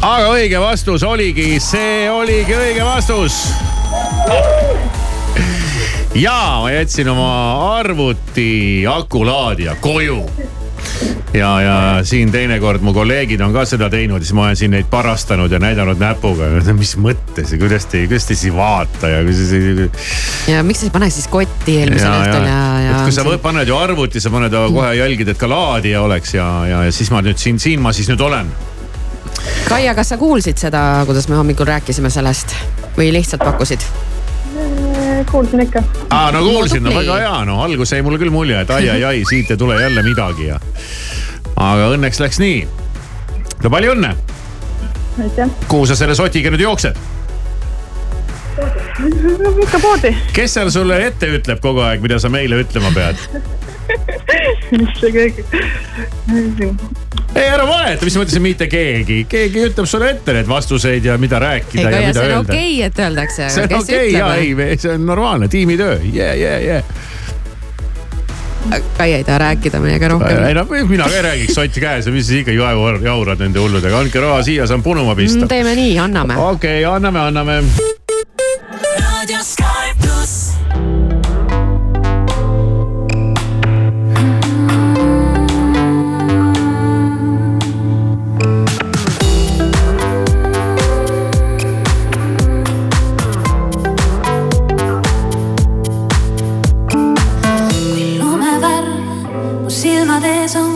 aga õige vastus oligi, see oligi õige vastus. ja ma jätsin oma arvuti akulaadija koju ja, ja siin teinekord mu kolleegid on ka seda teinud, siis ma olen siin neid parastanud ja näidanud näpuga, mis mõttes ja kuidas te, kuidas te siis ei vaata ja kuidas te. ja miks sa ei pane siis kotti eelmisel õhtul ja, ja. et kui sa võt- paned ju arvuti, sa paned kohe jälgid, et ka laadija oleks ja, ja, ja siis ma nüüd siin, siin ma siis nüüd olen. Kaia, kas sa kuulsid seda, kuidas me hommikul rääkisime sellest või lihtsalt pakkusid? kuulsin ikka. aa, no kuulsin, no väga hea, no algus jäi mulle küll mulje, et ai-ai-ai, siit ei tule jälle midagi ja. Aga õnneks läks nii. no palju õnne, aitäh. kuhu sa selle sotiga nüüd jooksed? ikka poodi. kes seal sulle ette ütleb kogu aeg, mida sa meile ütlema pead? mis see keegi. ei ära valeta, mis mõttes mitte keegi, keegi ütleb sulle ette need vastuseid ja mida ei, rääkida ja Kaia, mida see on öelda. okei, et öeldakse, see aga on okei okay, ja ütleb? ei, see on normaalne tiimitöö, yeah, yeah, yeah. Kaia ei taha rääkida meiega ei rohkem. no mina ka ei räägiks sotti käes ja mis siis ikka jaur- jaurad nende hulludega, andke raha siia, saan punuma pista. teeme nii, anname. okei okay,, anname, anname. raadio Sky pluss. 세상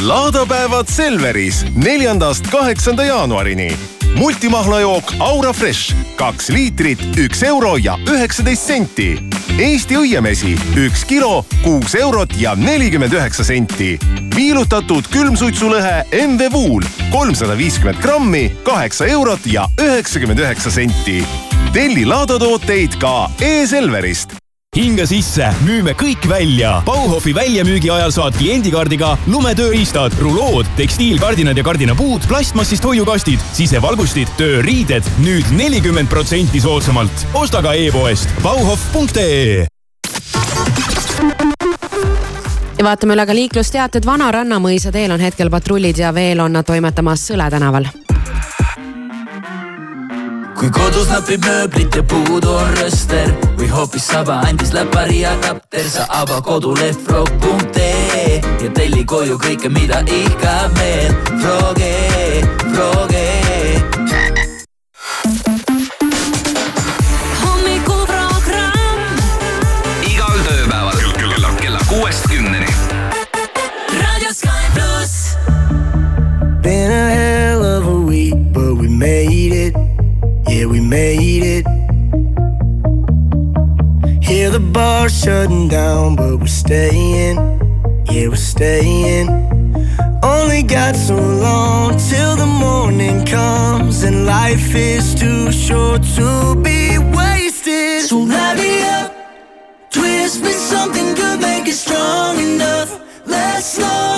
laadapäevad Selveris neljandast kaheksanda jaanuarini. multimahlajook Aura Fresh, kaks liitrit, üks euro ja üheksateist senti. Eesti õiemesi, üks kilo, kuus eurot ja nelikümmend üheksa senti. viilutatud külmsuitsulõhe MV Wool, kolmsada viiskümmend grammi, kaheksa eurot ja üheksakümmend üheksa senti. telli laadatooteid ka e-Selverist hinga sisse, müüme kõik välja. Bauhofi väljamüügi ajal saad kliendikaardiga lumetööriistad, rulood, tekstiilkardinad ja kardinapuud, plastmassist hoiukastid, sisevalgustid, tööriided nüüd nelikümmend protsenti soodsamalt. osta ka e-poest bauhof.ee ja vaatame üle ka liiklusteated, Vana Rannamõisa teel on hetkel patrullid ja veel on nad toimetamas Sõle tänaval. Kui kodus napib mööblit ja puudu on rööster või hoopis saba andis läpari ja kapter, sa ava koduleht frog.ee ja telli koju kõike, mida ihkab meel. Froge, Froge. Made it. Hear the bar shutting down, but we're staying. Yeah, we're staying. Only got so long till the morning comes, and life is too short to be wasted. So light me up, twist me something good, make it strong enough, last long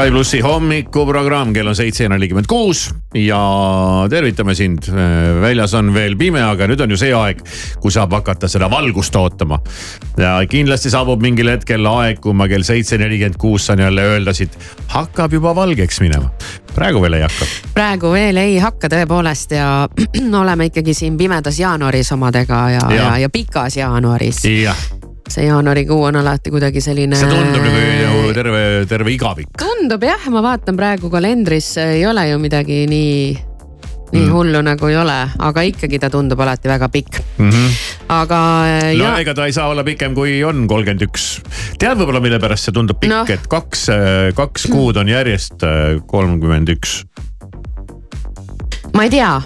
Sky plussi hommikuprogramm, kell on seitse ja nelikümmend kuus ja tervitame sind. väljas on veel pime, aga nüüd on ju see aeg, kui saab hakata seda valgust ootama. ja kindlasti saabub mingil hetkel aeg, kui ma kell seitse nelikümmend kuus saan jälle öelda siit, hakkab juba valgeks minema. praegu veel ei hakka. praegu veel ei hakka tõepoolest ja oleme ikkagi siin pimedas jaanuaris omadega ja, ja, Ja. ja, ja pikas jaanuaris. jah, see jaanuarikuu on alati kuidagi selline. see tundub nagu ju terve, terve igavik. tundub jah, ma vaatan praegu kalendris, ei ole ju midagi nii, nii mm. hullu nagu ei ole, aga ikkagi ta tundub alati väga pikk. Mm -hmm. aga äh, no ja, ega ta ei saa olla pikem, kui on kolmkümmend üks. tead võib-olla, mille pärast see tundub pikk no., et kaks, kaks kuud on järjest äh, kolmkümmend üks. ma ei tea,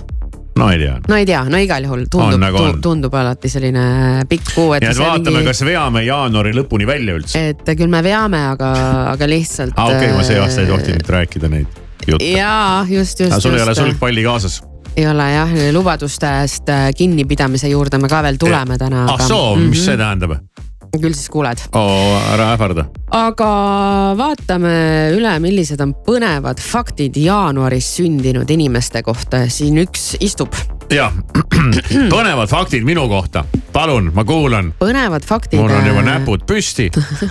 no ei tea. no ei tea, no igal juhul tundub, nagu on. tundub alati selline pikk kuu, et. nii et vaatame mingi- kas veame jaanuari lõpuni välja üldse. et küll me veame, aga, aga lihtsalt. aa okei okay,, ma see aasta ei äh, tohtinud rääkida neid jutte. jaa, just, just. sul ei ole just. sulgpalli kaasas? ei ole jah, lubadustest äh, kinnipidamise juurde me ka veel tuleme täna. ah soo, mis see tähendab? Küll siis kuuled. oo, ära ähvarda. aga vaatame üle, millised on põnevad faktid jaanuaris sündinud inimeste kohta. siin üks istub. ja, põnevad faktid minu kohta, palun, ma kuulan. põnevad faktid. mul on juba näpud püsti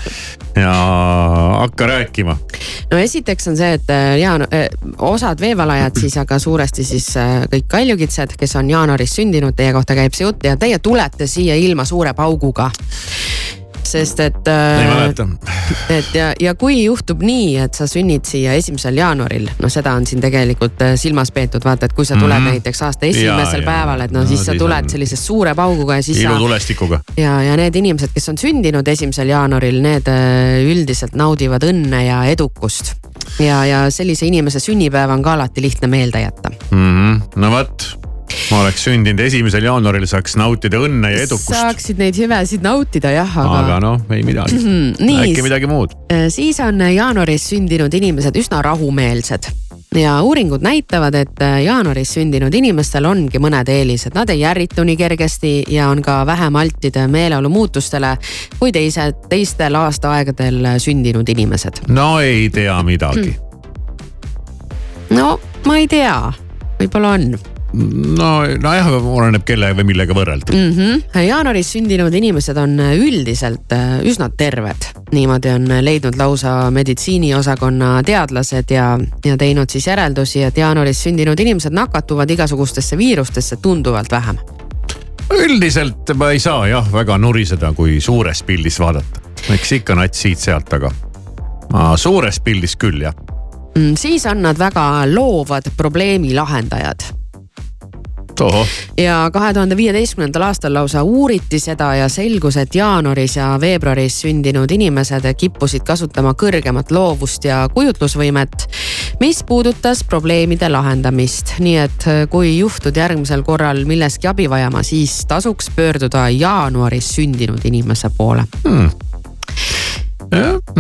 ja hakka rääkima. no esiteks on see, et äh, jaan-, osad veevalajad siis, aga suuresti siis äh, kõik kaljukitsed, kes on jaanuaris sündinud, teie kohta käib see jutt ja teie tulete siia ilma suure pauguga sest et. ei mäleta. et ja, ja kui juhtub nii, et sa sünnid siia esimesel jaanuaril, no seda on siin tegelikult äh, silmas peetud, vaata, et kui sa tuled mm. -hmm. näiteks aasta esimesel ja, päeval, et no, no no siis sa siis tuled on- sellise suure pauguga ja siis ilutulestikuga. ja, ja need inimesed, kes on sündinud esimesel jaanuaril, need äh, üldiselt naudivad õnne ja edukust. ja, ja sellise inimese sünnipäeva on ka alati lihtne meelde jätta. Mhm. no vot, ma oleks sündinud esimesel jaanuaril, saaks nautida õnne ja edukust. saaksid neid hüvesid nautida jah, aga, aga noh, ei midagi Mhm, nii. äkki midagi muud. Äh, siis on jaanuaris sündinud inimesed üsna rahumeelsed ja uuringud näitavad, et äh, jaanuaris sündinud inimestel ongi mõned eelised, nad ei ärritu nii kergesti ja on ka vähem altid meeleolu muutustele kui teised, teistel aastaaegadel sündinud inimesed. no ei tea midagi. no ma ei tea, võib-olla on no, nojah, oleneb kelle või millega võrrelda. mm. -hmm. jaanuaris sündinud inimesed on üldiselt äh, üsna terved, niimoodi on leidnud lausa meditsiiniosakonna teadlased ja, ja teinud siis järeldusi, et jaanuaris sündinud inimesed nakatuvad igasugustesse viirustesse tunduvalt vähem. üldiselt ma ei saa jah väga nuriseda, kui suures pildis vaadata. eks ikka nats siit-sealt, aga ma suures pildis küll jah. Mm, siis on nad väga loovad probleemi lahendajad ja kahe tuhande viieteistkümnendal aastal lausa uuriti seda ja selgus, et jaanuaris ja veebruaris sündinud inimesed kippusid kasutama kõrgemat loovust ja kujutlusvõimet, mis puudutas probleemide lahendamist. nii et äh, kui juhtud järgmisel korral milleski abi vajama, siis tasuks pöörduda jaanuaris sündinud inimese poole. hmm..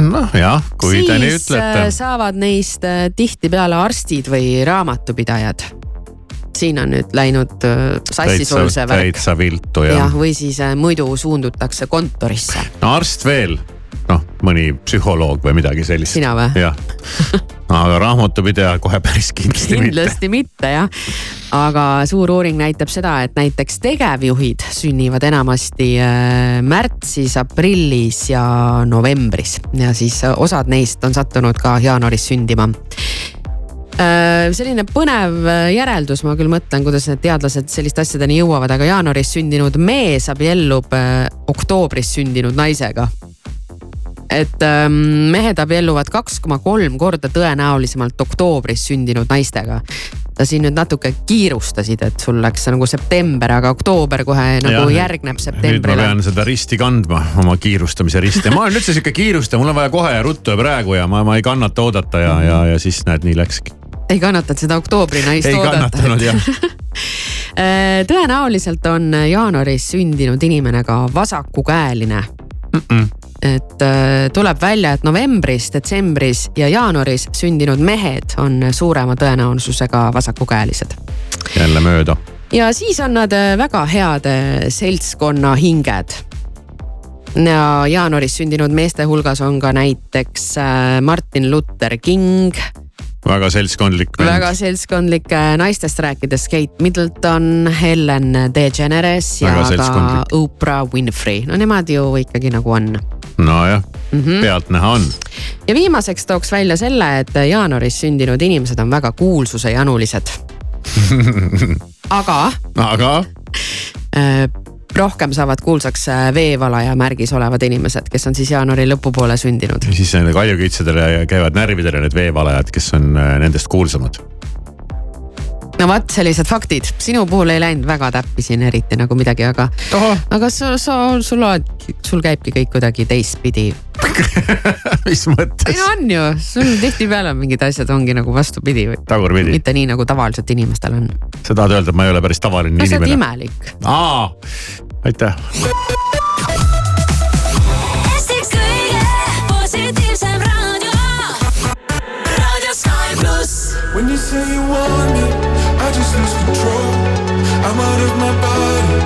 noh jah, kui te nii siis äh, ütlete. saavad neist äh, tihtipeale arstid või raamatupidajad. Siin on nüüd läinud äh, sassi sul see värk täitsa viltu jah jah. ja,, või siis äh, muidu suundutakse kontorisse. no arst veel, noh mõni psühholoog või midagi sellist. Sina või? jah, aga raamatupidaja kohe päris kindlasti mitte. kindlasti mitte jah, aga suur uuring näitab seda, et näiteks tegevjuhid sünnivad enamasti äh, märtsis, aprillis ja novembris ja siis osad neist on sattunud ka jaanuaris sündima selline põnev äh, järeldus, ma küll mõtlen, kuidas need teadlased selliste asjadeni jõuavad, aga jaanuaris sündinud mees abiellub äh, oktoobris sündinud naisega. et ähm, mehed abielluvad kaks koma kolm korda tõenäolisemalt oktoobris sündinud naistega. sa siin nüüd natuke kiirustasid, et sul läks nagu september, aga oktoober kohe nagu Jah, järgneb nüüd ma septembrile. pean seda risti kandma, oma kiirustamise risti, ma olen üldse sihuke kiirustaja, mul on vaja kohe ja ruttu ja praegu ja ma, ma ei kannata oodata ja, ja, ja siis näed, nii läkski. Ei kannatanud seda oktoobri naist ei oodata. kannatanud jah. tõenäoliselt on jaanuaris sündinud inimene ka vasakukäeline et äh, tuleb välja, et novembris, detsembris ja jaanuaris sündinud mehed on suurema tõenäosusega vasakukäelised. jälle mööda. ja siis on nad äh, väga head äh, seltskonna hinged. ja jaanuaris sündinud meeste hulgas on ka näiteks äh, Martin Luther King, väga seltskondlik väga seltskondlik, naistest rääkides Kate Middleton, Helen DeGeneres ja ka. Oprah Winfrey, no nemad ju ikkagi nagu on nojah mm, -hmm. pealtnäha on. ja viimaseks tooks välja selle, et jaanuaris sündinud inimesed on väga kuulsusejanulised, aga aga äh, rohkem saavad kuulsaks äh, veevalaja märgis olevad inimesed, kes on siis jaanuari lõpupoole sündinud. siis nende kaljukitsedele käivad närvidele need veevalajad, kes on äh, nendest kuulsamad. No vot, sellised faktid, sinu puhul ei läinud väga täppi siin eriti nagu midagi, aga, aga sa, sa, sul oled, sul käibki kõik kuidagi teistpidi. mis mõttes ei? no on ju, sul tihtipeale mingid asjad ongi nagu vastupidi või tagurpidi, mitte nii nagu tavaliselt inimestel on. sa tahad öelda, et ma ei ole päris tavaline no sa oled inimene? imelik. aa, aitäh. When you say you want me, control. I'm out of my body,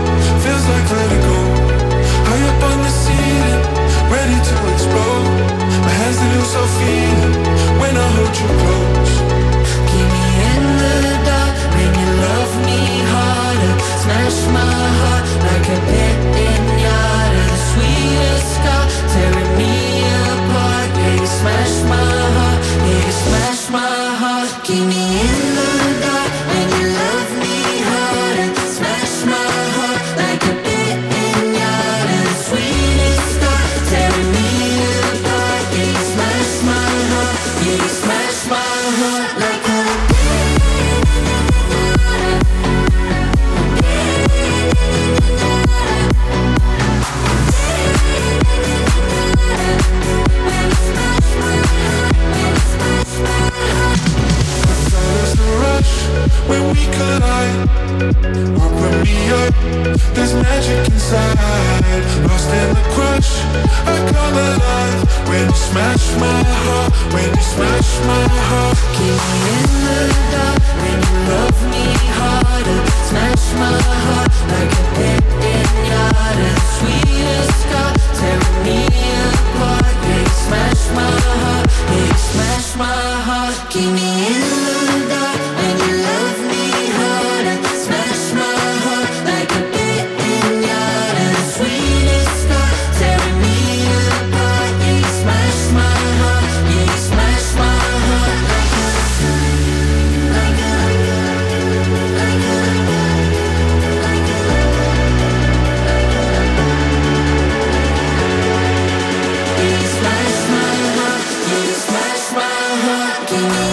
do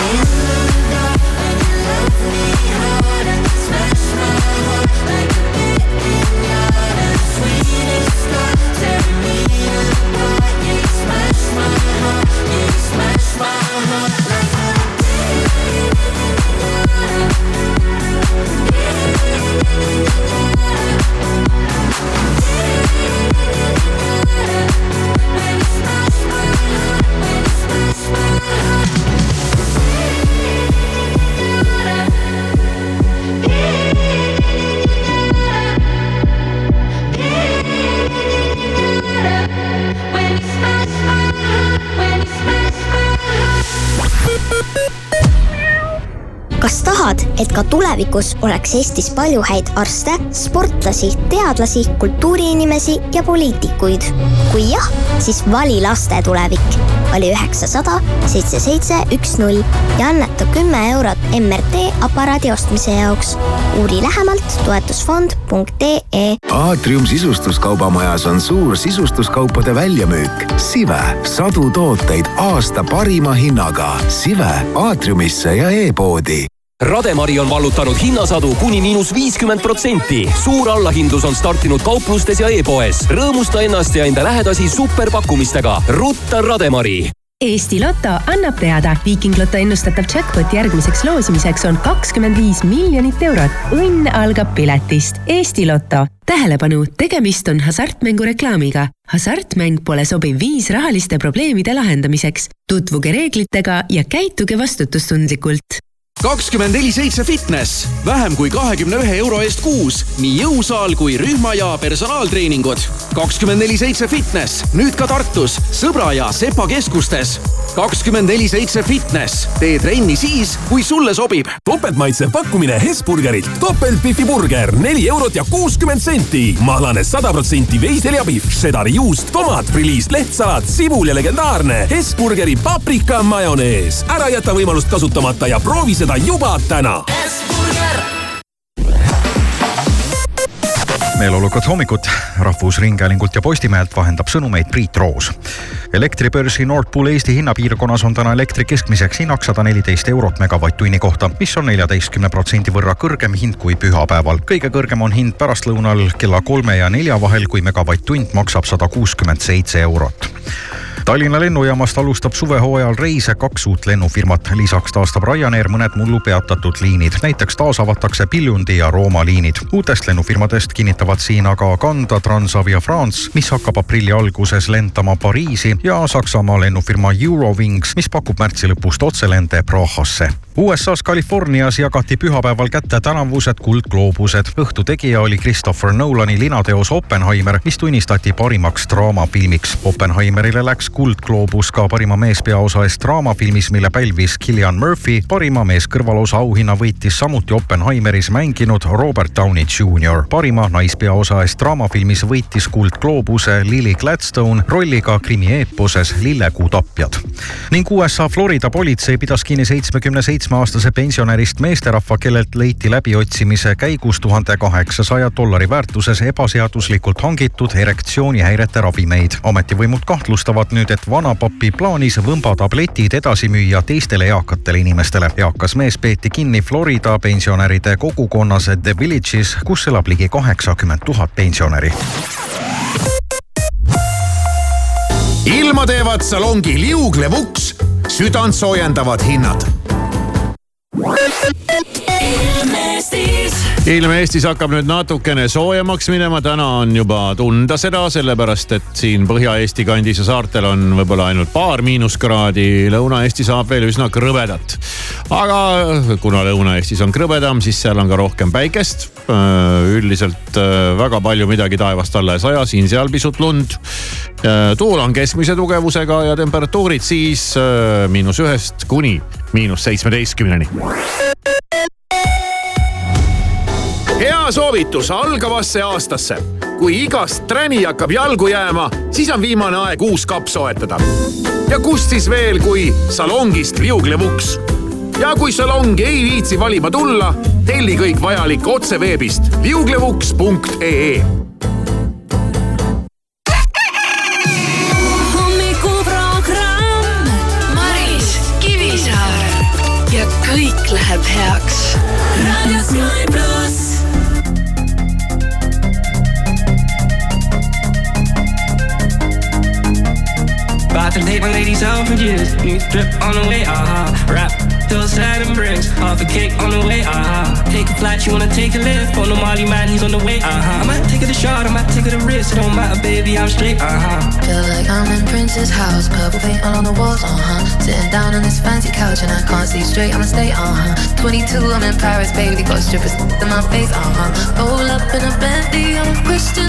tulevikus oleks Eestis palju häid arste, sportlasi, teadlasi, kultuuriinimesi ja poliitikuid? kui jah, siis vali laste tulevik. vali üheksasada seitse seitse üks null ja anneta kümme eurot MRT aparaadi ostmise jaoks. uuri lähemalt toetusfond.ee aatrium sisustuskaubamajas on suur sisustuskaupade väljamüük. Sive, sadu tooteid aasta parima hinnaga. Sive aatriumisse ja e-poodi Rademari on vallutanud hinnasadu kuni miinus viiskümmend protsenti. suur allahindlus on startinud kauplustes ja e-poes. rõõmusta ennast ja enda lähedasi superpakkumistega. rutta Rademari Eesti Loto annab teada, Viiking Loto ennustatav jackpot järgmiseks loosimiseks on kakskümmend viis miljonit eurot. õnn algab piletist. Eesti Loto. tähelepanu, tegemist on hasartmängureklaamiga. hasartmäng pole sobiv viis rahaliste probleemide lahendamiseks. tutvuge reeglitega ja käituge vastutustundlikult kakskümmend neli seitse fitness, vähem kui kahekümne ühe euro eest kuus, nii jõusaal kui rühma ja personaaltreeningud. kakskümmend neli seitse fitness, nüüd ka Tartus, Sõbra ja Sepa keskustes. Kakskümmend neli seitse fitness, tee trenni siis, kui sulle sobib. topeltmaitsev pakkumine Hesburgerilt, topeltbifi burger, neli eurot ja kuuskümmend senti. mahlane sada protsenti veiselihapihv, šedari juust, tomat, friliis, lehtsalat, sibul ja legendaarne Hesburgeri paprika majonees. ära jäta võimalust kasutamata ja proovi seda juba täna. Meeleolukat hommikut Rahvusringhäälingult ja Postimehelt vahendab sõnumeid Priit Roos. elektribörsi Nord Pool Eesti hinnapiirkonnas on täna elektri keskmiseks hinnaks sada neliteist eurot megavatt-tunni kohta, mis on neljateistkümne protsendi võrra kõrgem hind kui pühapäeval. kõige kõrgem on hind pärastlõunal kella kolme ja nelja vahel, kui megavatt-tund maksab sada kuuskümmend seitse eurot Tallinna lennujaamast alustab suvehooajal reise kaks uut lennufirmat, lisaks taastab Ryanair mõned mullu peatatud liinid, näiteks taasavatakse Piljundi ja Rooma liinid. uutest lennufirmadest kinnitavad siin aga kanda Transavia France, mis hakkab aprilli alguses lendama Pariisi ja Saksamaa lennufirma Eurowings, mis pakub märtsi lõpust otselende Prahasse. USA-s Californias jagati pühapäeval kätte tänavused kuldgloobused. õhtu tegija oli Christopher Nolani linateos Oppenheimer, mis tunnistati parimaks draamafilmiks. Oppenheimerile läks kuldgloobus ka parima meespeaosa eest draamafilmis, mille pälvis Cillian Murphy. parima meeskõrvalosa auhinna võitis samuti Oppenheimeris mänginud Robert Downey Jr. parima naispeaosa eest draamafilmis võitis kuldgloobuse Lily Gladstone rolliga krimieeposes Lillekuu tapjad. ning USA Florida politsei pidas kinni seitsmekümne seitsmeaastase pensionärist meesterahva, kellelt leiti läbiotsimise käigus tuhande kaheksasaja dollari väärtuses ebaseaduslikult hangitud erektsioonihäirete ravimeid. ametivõimud kahtlustavad nüüd, et vanapapi plaanis võmbatabletid edasi müüa teistele eakatele inimestele. eakas mees peeti kinni Florida pensionäride kogukonnas The Village'is, kus elab ligi kaheksakümmend tuhat pensionäri. ilma teevad salongi liuglev uks, südant soojendavad hinnad Thank you. Ilm Eestis. hakkab nüüd natukene soojemaks minema, täna on juba tunda seda, sellepärast et siin Põhja-Eesti kandis ja saartel on võib-olla ainult paar miinuskraadi. Lõuna-Eesti saab veel üsna krõbedat. aga kuna Lõuna-Eestis on krõbedam, siis seal on ka rohkem päikest. üldiselt äh, väga palju midagi taevast alla ei saja, siin-seal pisut lund. tuul on keskmise tugevusega ja temperatuurid siis äh, miinus ühest kuni miinus seitsmeteistkümneni hea soovitus algavasse aastasse. kui igast träni hakkab jalgu jääma, siis on viimane aeg uus kapp soetada. ja kust siis veel, kui salongist liuglev uks. ja kui salongi ei viitsi valima tulla, telli kõik vajalik otse veebist liuglevuks.ee kõik läheb heaks. Raadio Sky About to take my ladies out for years. New strip on the way, uh-huh. Rap till sad and bricks. Half a cake on the way, uh-huh. Take a flight, you wanna take a lift. On the Molly man, he's on the way, uh-huh. I might take it a shot, I might take it a risk. It don't matter, baby, I'm straight, uh-huh. Feel like I'm in Prince's house, purple paint all on the walls, uh-huh. Sitting down on this fancy couch and I can't see straight, I'ma stay, uh-huh. 22, I'm in Paris, baby, got strippers in my face, uh-huh. Roll up in a Bentley, I'm a Christian